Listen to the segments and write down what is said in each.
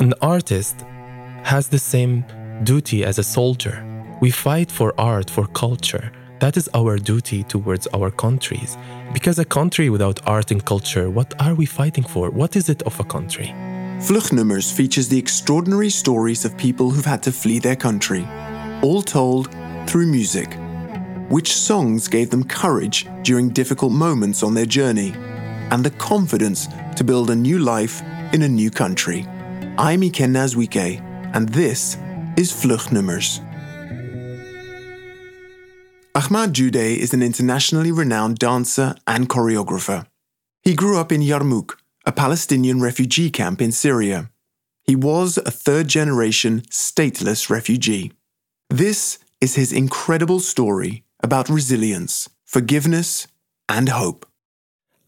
An artist has the same duty as a soldier. We fight for art, for culture. That is our duty towards our countries. Because a country without art and culture, what are we fighting for? What is it of a country? Vluchtnummers features the extraordinary stories of people who've had to flee their country, all told through music. Which songs gave them courage during difficult moments on their journey, and the confidence to build a new life in a new country. I'm Ikenna Azuike, and this is Vluchtnummers. Ahmad Joudeh is an internationally renowned dancer and choreographer. He grew up in Yarmouk, a Palestinian refugee camp in Syria. He was a third generation stateless refugee. This is his incredible story about resilience, forgiveness, and hope.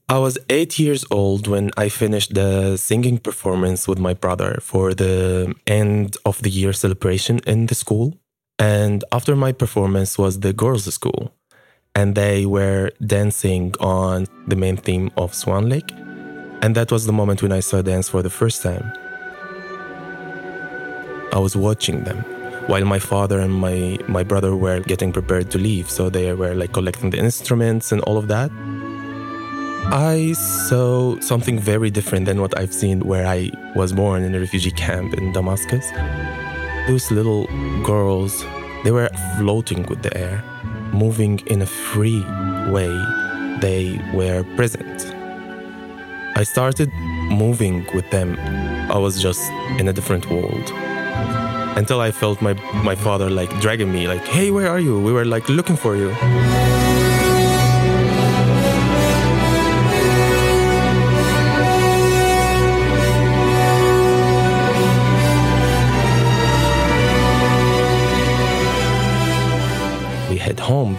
I was eight years old when I finished the singing performance with my brother for the end of the year celebration in the school. And after my performance was the girls' school. And they were dancing on the main theme of Swan Lake. And that was the moment when I saw dance for the first time. I was watching them while my father and my, my brother were getting prepared to leave. So they were like collecting the instruments and all of that. I saw something very different than what I've seen where I was born in a refugee camp in Damascus. Those little girls, they were floating with the air, moving in a free way. They were present. I started moving with them. I was just in a different world. Until I felt my, my father like dragging me, like, hey, where are you? We were like looking for you.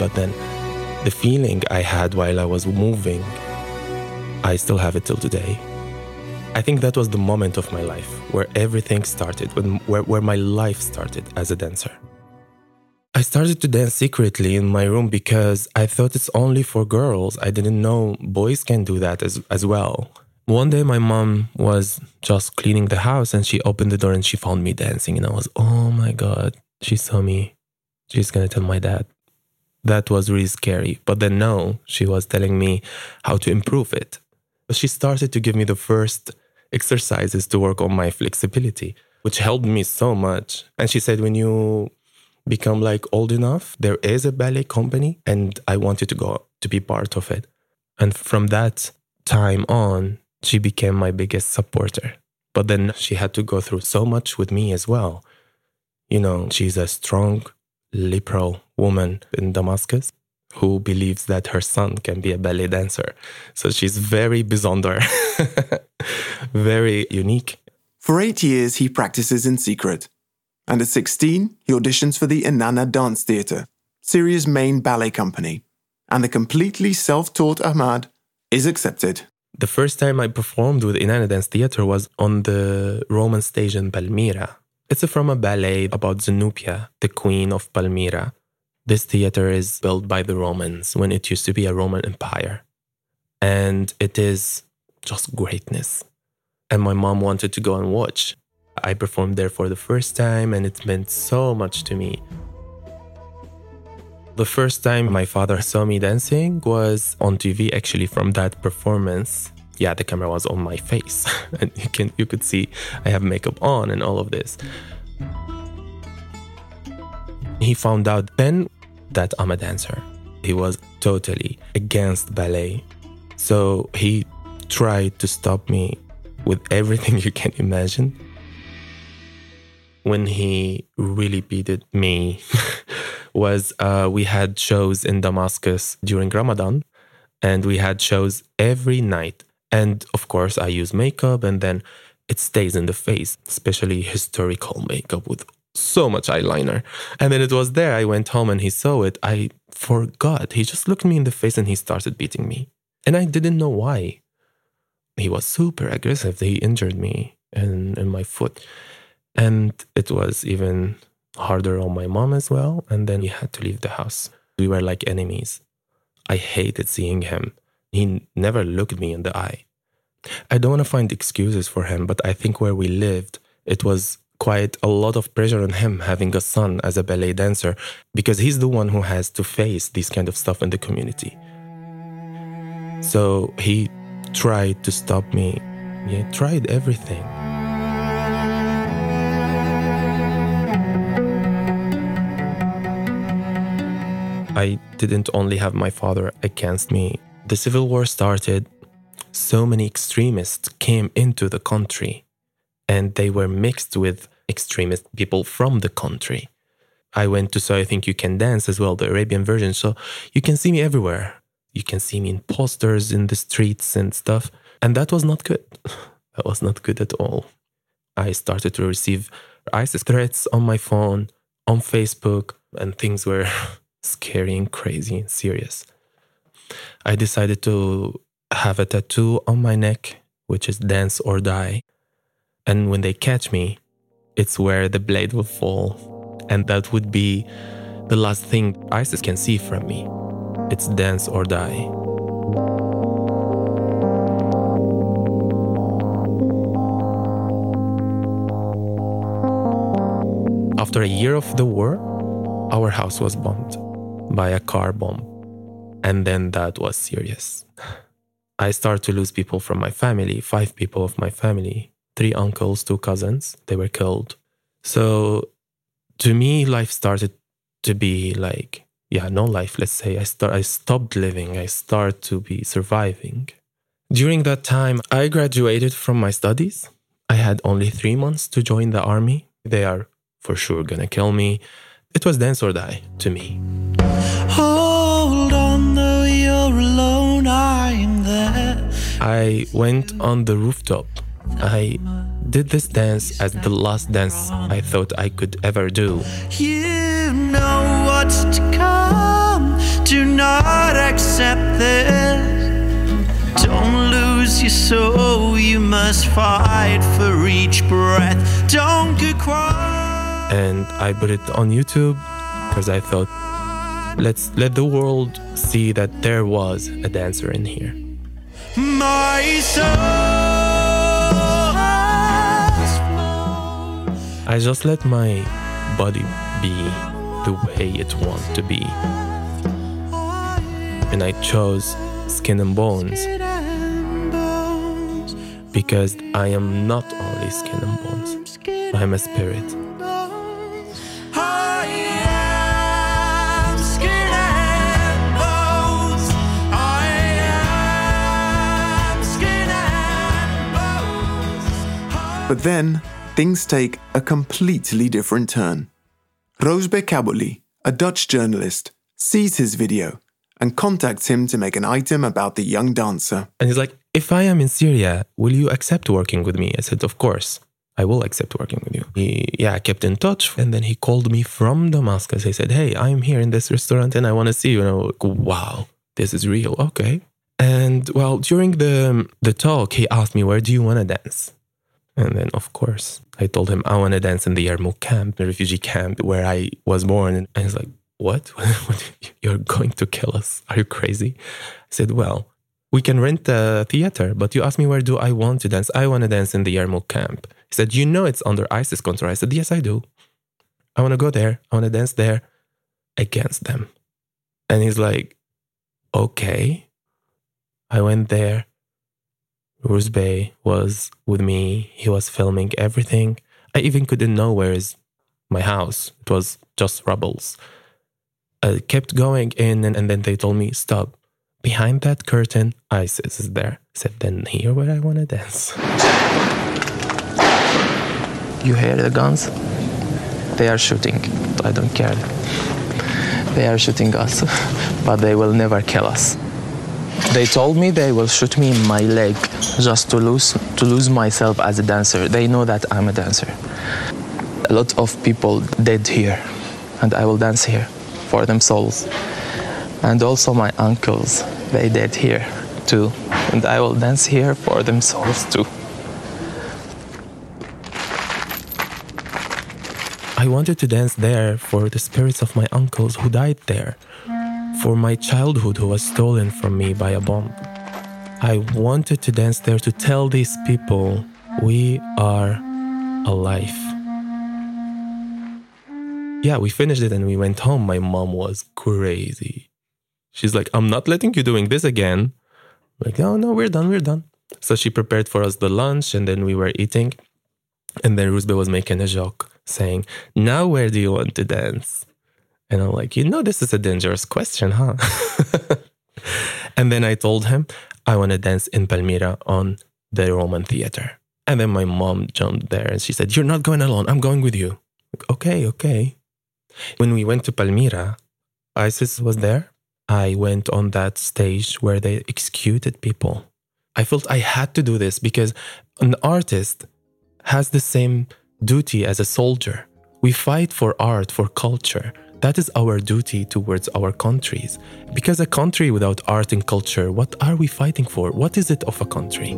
But then the feeling I had while I was moving, I still have it till today. I think that was the moment of my life where everything started, when, where, where my life started as a dancer. I started to dance secretly in my room because I thought it's only for girls. I didn't know boys can do that as, as well. One day, my mom was just cleaning the house and she opened the door and she found me dancing. And I was, oh my God, she saw me. She's gonna tell my dad that was really scary. But then, no, she was telling me how to improve it. But she started to give me the first exercises to work on my flexibility, which helped me so much. And she said, when you become like old enough, there is a ballet company, and I wanted to go to be part of it. And from that time on, she became my biggest supporter. But then she had to go through so much with me as well. You know, she's a strong, liberal woman in Damascus who believes that her son can be a ballet dancer. So she's very bizonder, very unique. For eight years, he practices in secret. And at 16, he auditions for the Inanna Dance Theatre, Syria's main ballet company. And the completely self taught Ahmad is accepted. The first time I performed with Inanna Dance Theatre was on the Roman stage in Palmyra. It's from a ballet about Zenobia, the queen of Palmyra. This theater is built by the Romans when it used to be a Roman empire. And it is just greatness. And my mom wanted to go and watch. I performed there for the first time, and it meant so much to me. The first time my father saw me dancing was on TV, actually, from that performance yeah, the camera was on my face, and you can you could see I have makeup on and all of this. He found out then that I'm a dancer. He was totally against ballet, so he tried to stop me with everything you can imagine. When he really beated me was uh, we had shows in Damascus during Ramadan, and we had shows every night and of course, I use makeup and then it stays in the face, especially historical makeup with so much eyeliner. And then it was there. I went home and he saw it. I forgot. He just looked me in the face and he started beating me. And I didn't know why. He was super aggressive. He injured me in my foot. And it was even harder on my mom as well. And then he had to leave the house. We were like enemies. I hated seeing him. He never looked me in the eye. I don't want to find excuses for him, but I think where we lived, It was quite a lot of pressure on him having a son as a ballet dancer because he's the one who has to face this kind of stuff in the community. So he tried to stop me. He tried everything. I didn't only have my father against me. The civil war started. So many extremists came into the country and they were mixed with extremist people from the country. I went to So I Think You Can Dance as well, the Arabian version. So you can see me everywhere. You can see me in posters in the streets and stuff. And that was not good. That was not good at all. I started to receive ISIS threats on my phone, on Facebook, and things were scary and crazy and serious. I decided to have a tattoo on my neck, which is dance or die. And when they catch me, it's where the blade will fall. And that would be the last thing ISIS can see from me. It's dance or die. After a year of the war, our house was bombed by a car bomb. And then that was serious. I started to lose people from my family, five people of my family three uncles, two cousins. They were killed. So to me, life started to be like, yeah, no life. Let's say I start, I stopped living. I start to be surviving. During that time, I graduated from my studies. I had only three months to join the army. They are for sure gonna kill me. It was dance or die to me. I went on the rooftop I did this dance as the last dance I thought I could ever do. You know what's to come. Do not accept this. Don't lose your soul. You must fight for each breath. Don't get quiet. And I put it on YouTube because I thought, let's let the world see that there was a dancer in here. I just let my body be the way it wants to be. And I chose skin and bones because I am not only skin and bones, I'm a spirit. But then things take a completely different turn. Roozbeh Kaboly, a Dutch journalist, sees his video and contacts him to make an item about the young dancer. And he's like, If I am in Syria, will you accept working with me? I said, Of course. I will accept working with you. He, yeah, I kept in touch. And then he called me from Damascus. He said, Hey, I'm here in this restaurant and I want to see you. And I was like, Wow, this is real. Okay. And well, during the, the talk, he asked me, Where do you want to dance? And then, of course, I told him I want to dance in the Yarmouk camp, the refugee camp where I was born. And he's like, what? You're going to kill us? Are you crazy? I said, well, we can rent a theater, but you asked me where do I want to dance? I want to dance in the Yarmouk camp. He said, you know it's under ISIS control. I said, yes, I do. I want to go there. I want to dance there against them. And he's like, okay. I went there. Roozbeh was with me. He was filming everything. I even couldn't know where is my house. It was just rubbles. I kept going in, and, and then they told me, stop. Behind that curtain, ISIS is there. I said, then here where I want to dance. You hear the guns? They are shooting. I don't care. They are shooting us, but they will never kill us. They told me they will shoot me in my leg just to lose to lose myself as a dancer. They know that I'm a dancer. A lot of people dead here, and I will dance here for themselves. And also my uncles, they dead here too, and I will dance here for themselves too. I wanted to dance there for the spirits of my uncles who died there for my childhood who was stolen from me by a bomb. I wanted to dance there to tell these people we are alive. Yeah, we finished it and we went home. My mom was crazy. She's like, I'm not letting you doing this again. like, oh no, we're done, we're done. So she prepared for us the lunch and then we were eating. And then Roozbeh was making a joke saying, Now where do you want to dance? And I'm like, You know, this is a dangerous question, huh? and then I told him, I want to dance in Palmyra on the Roman theater. And then my mom jumped there and she said, You're not going alone. I'm going with you. Like, okay, okay. When we went to Palmyra, ISIS was there. I went on that stage where they executed people. I felt I had to do this because an artist has the same duty as a soldier. We fight for art, for culture. That is our duty towards our countries. Because a country without art and culture, what are we fighting for? What is it of a country?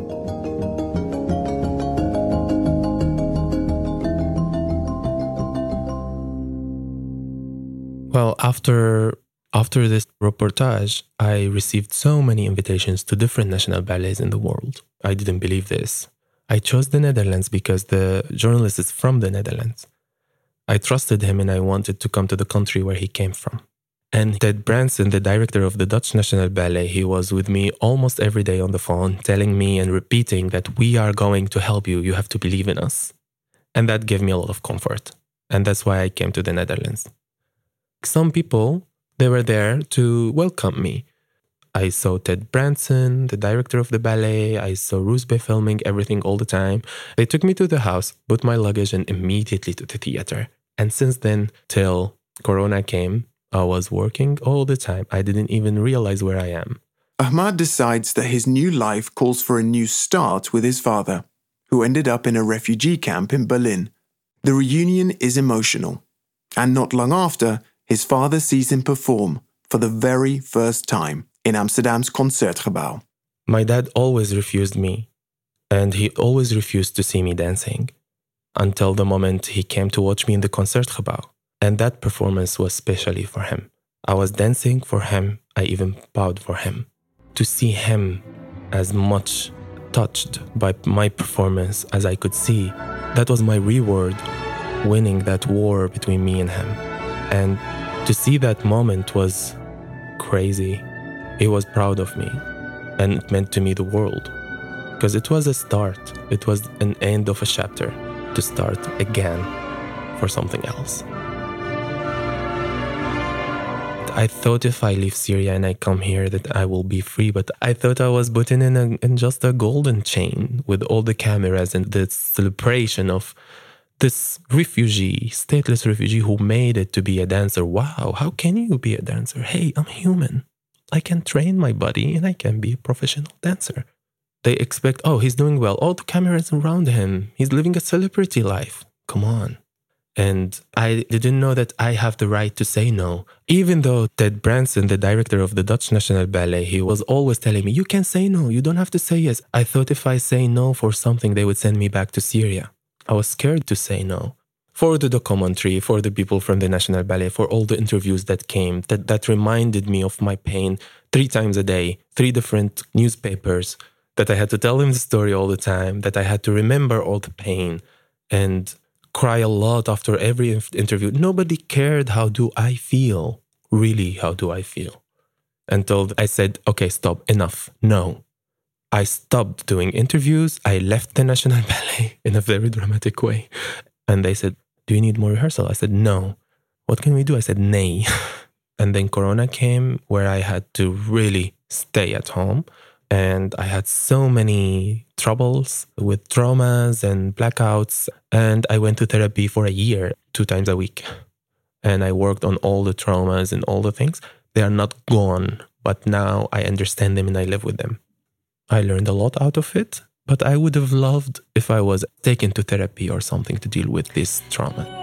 Well, after after this reportage, I received so many invitations to different national ballets in the world. I didn't believe this. I chose the Netherlands because the journalist is from the Netherlands. I trusted him and I wanted to come to the country where he came from. And Ted Brandsen, the director of the Dutch National Ballet, he was with me almost every day on the phone, telling me and repeating that we are going to help you. You have to believe in us. And that gave me a lot of comfort. And that's why I came to the Netherlands. Some people, they were there to welcome me. I saw Ted Brandsen, the director of the ballet. I saw Roozbeh filming everything all the time. They took me to the house, put my luggage, and immediately to the theater. And since then, till Corona came, I was working all the time. I didn't even realize where I am. Ahmad decides that his new life calls for a new start with his father, who ended up in a refugee camp in Berlin. The reunion is emotional. And not long after, his father sees him perform for the very first time in Amsterdam's Concertgebouw. My dad always refused me, and he always refused to see me dancing until the moment he came to watch me in the Concertgebouw. And that performance was specially for him. I was dancing for him, I even bowed for him. To see him as much touched by my performance as I could see, that was my reward, winning that war between me and him. And to see that moment was crazy. He was proud of me, and it meant to me the world. Because it was a start, it was an end of a chapter to start again for something else. I thought if I leave Syria and I come here that I will be free, but I thought I was put in, a, in just a golden chain with all the cameras and the celebration of this refugee, stateless refugee who made it to be a dancer. Wow, how can you be a dancer? Hey, I'm human. I can train my body and I can be a professional dancer. They expect, oh, he's doing well. All the cameras around him. He's living a celebrity life. Come on. And I didn't know that I have the right to say no. Even though Ted Brandsen, the director of the Dutch National Ballet, he was always telling me, you can say no, you don't have to say yes. I thought if I say no for something, they would send me back to Syria. I was scared to say no for the documentary, for the people from the National Ballet, for all the interviews that came, that, that reminded me of my pain three times a day, three different newspapers, that I had to tell him the story all the time, that I had to remember all the pain and cry a lot after every interview. Nobody cared how do I feel, really, how do I feel? Until I said, okay, stop, enough, no. I stopped doing interviews. I left the National Ballet in a very dramatic way. And they said, do you need more rehearsal? I said, No. What can we do? I said, Nay. and then Corona came where I had to really stay at home. And I had so many troubles with traumas and blackouts. And I went to therapy for a year, two times a week. And I worked on all the traumas and all the things. They are not gone, but now I understand them and I live with them. I learned a lot out of it. But I would have loved if I was taken to therapy or something to deal with this trauma.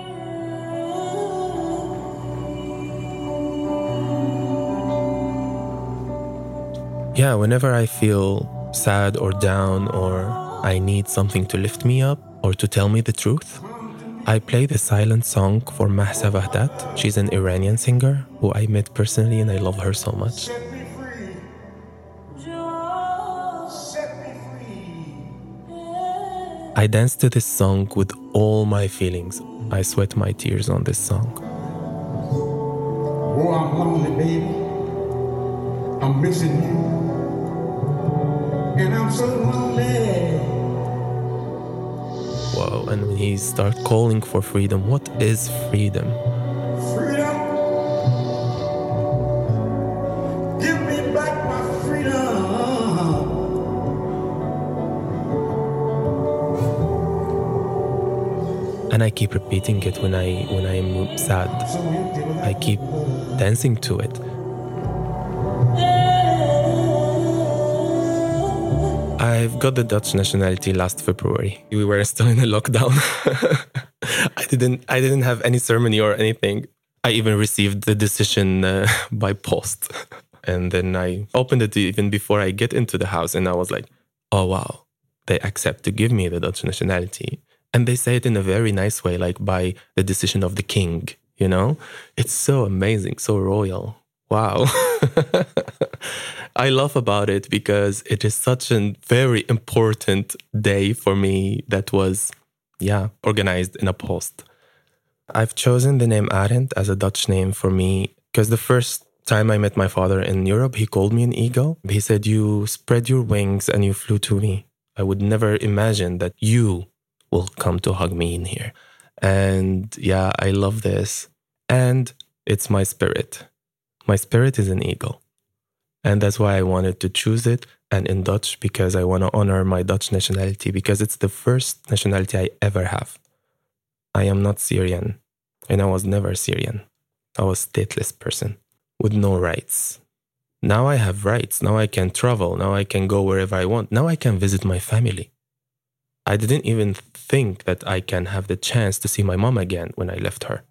Yeah, whenever I feel sad or down or I need something to lift me up or to tell me the truth, I play the silent song for Mahsa Vahdat. She's an Iranian singer who I met personally and I love her so much. I dance to this song with all my feelings. I sweat my tears on this song. Oh, I'm lonely, baby. I'm missing you. And I'm so lonely. Wow, and when he start calling for freedom, what is freedom? Freedom. Give me back my freedom. And I keep repeating it when I when I am sad. So empty without I keep dancing to it. I've got the Dutch nationality last February. We were still in a lockdown. I didn't I didn't have any ceremony or anything. I even received the decision uh, by post. And then I opened it even before I get into the house and I was like, "Oh wow. They accept to give me the Dutch nationality." And they say it in a very nice way like by the decision of the king, you know? It's so amazing, so royal. Wow. I love about it because it is such a very important day for me that was, yeah, organized in a post. I've chosen the name Arendt as a Dutch name for me because the first time I met my father in Europe, he called me an eagle. He said, You spread your wings and you flew to me. I would never imagine that you will come to hug me in here. And yeah, I love this. And it's my spirit. My spirit is an eagle. And that's why I wanted to choose it and in Dutch because I want to honor my Dutch nationality because it's the first nationality I ever have. I am not Syrian and I was never Syrian. I was stateless person with no rights. Now I have rights. Now I can travel. Now I can go wherever I want. Now I can visit my family. I didn't even think that I can have the chance to see my mom again when I left her.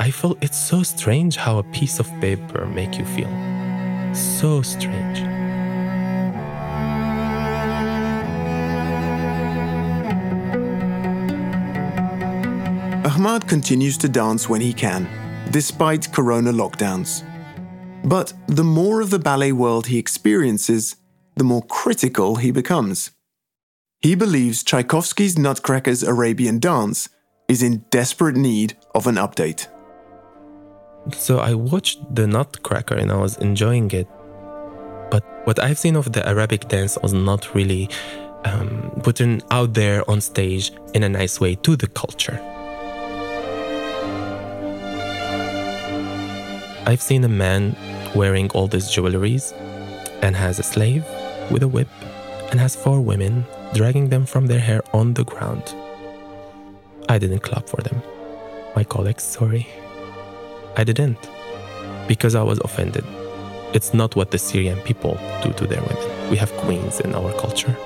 I felt it's so strange how a piece of paper make you feel. So strange. Ahmad continues to dance when he can, despite corona lockdowns. But the more of the ballet world he experiences, the more critical he becomes. He believes Tchaikovsky's Nutcracker's Arabian Dance is in desperate need of an update. So I watched the Nutcracker and I was enjoying it. But what I've seen of the Arabic dance was not really um, putting out there on stage in a nice way to the culture. I've seen a man wearing all these jewelries and has a slave with a whip and has four women dragging them from their hair on the ground. I didn't clap for them. My colleagues, sorry. I didn't. Because I was offended. It's not what the Syrian people do to their women. We have queens in our culture.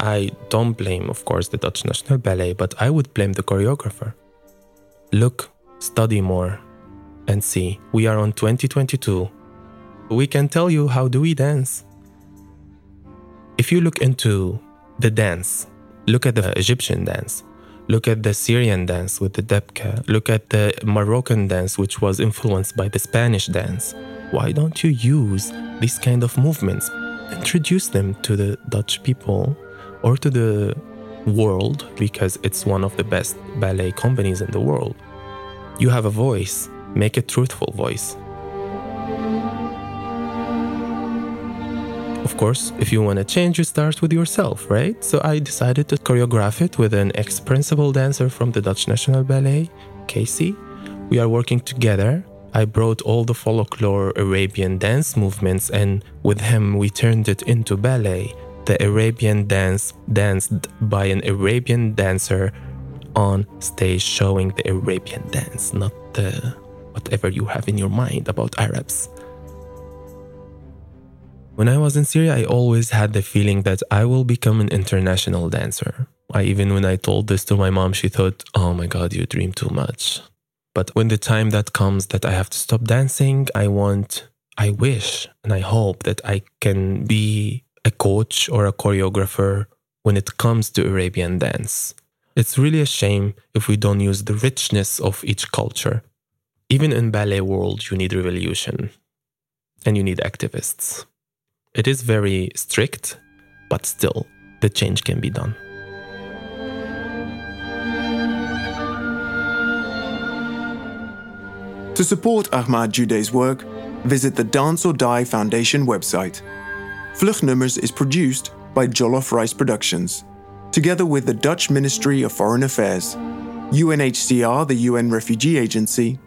I don't blame, of course, the Dutch National Ballet, but I would blame the choreographer. Look, study more, and see. We are on 2022. We can tell you how do we dance. If you look into the dance, look at the Egyptian dance, look at the Syrian dance with the debka, look at the Moroccan dance, which was influenced by the Spanish dance. Why don't you use these kind of movements? Introduce them to the Dutch people or to the world because it's one of the best ballet companies in the world. You have a voice, make a truthful voice. Of course, if you want to change, you start with yourself, right? So I decided to choreograph it with an ex principal dancer from the Dutch National Ballet, Casey. We are working together. I brought all the folklore Arabian dance movements, and with him, we turned it into ballet. The Arabian dance danced by an Arabian dancer on stage showing the Arabian dance, not the whatever you have in your mind about Arabs. When I was in Syria, I always had the feeling that I will become an international dancer. I even when I told this to my mom, she thought, "Oh my god, you dream too much." But when the time that comes that I have to stop dancing, I want I wish and I hope that I can be a coach or a choreographer when it comes to Arabian dance. It's really a shame if we don't use the richness of each culture. Even in ballet world, you need revolution and you need activists. It is very strict but still, the change can be done. To support Ahmad Joudeh's work, visit the Dance or Die Foundation website. Vluchtnummers is produced by Jollof Rice Productions, together with the Dutch Ministry of Foreign Affairs, UNHCR, the UN Refugee Agency,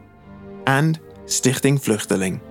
and Stichting Vluchteling.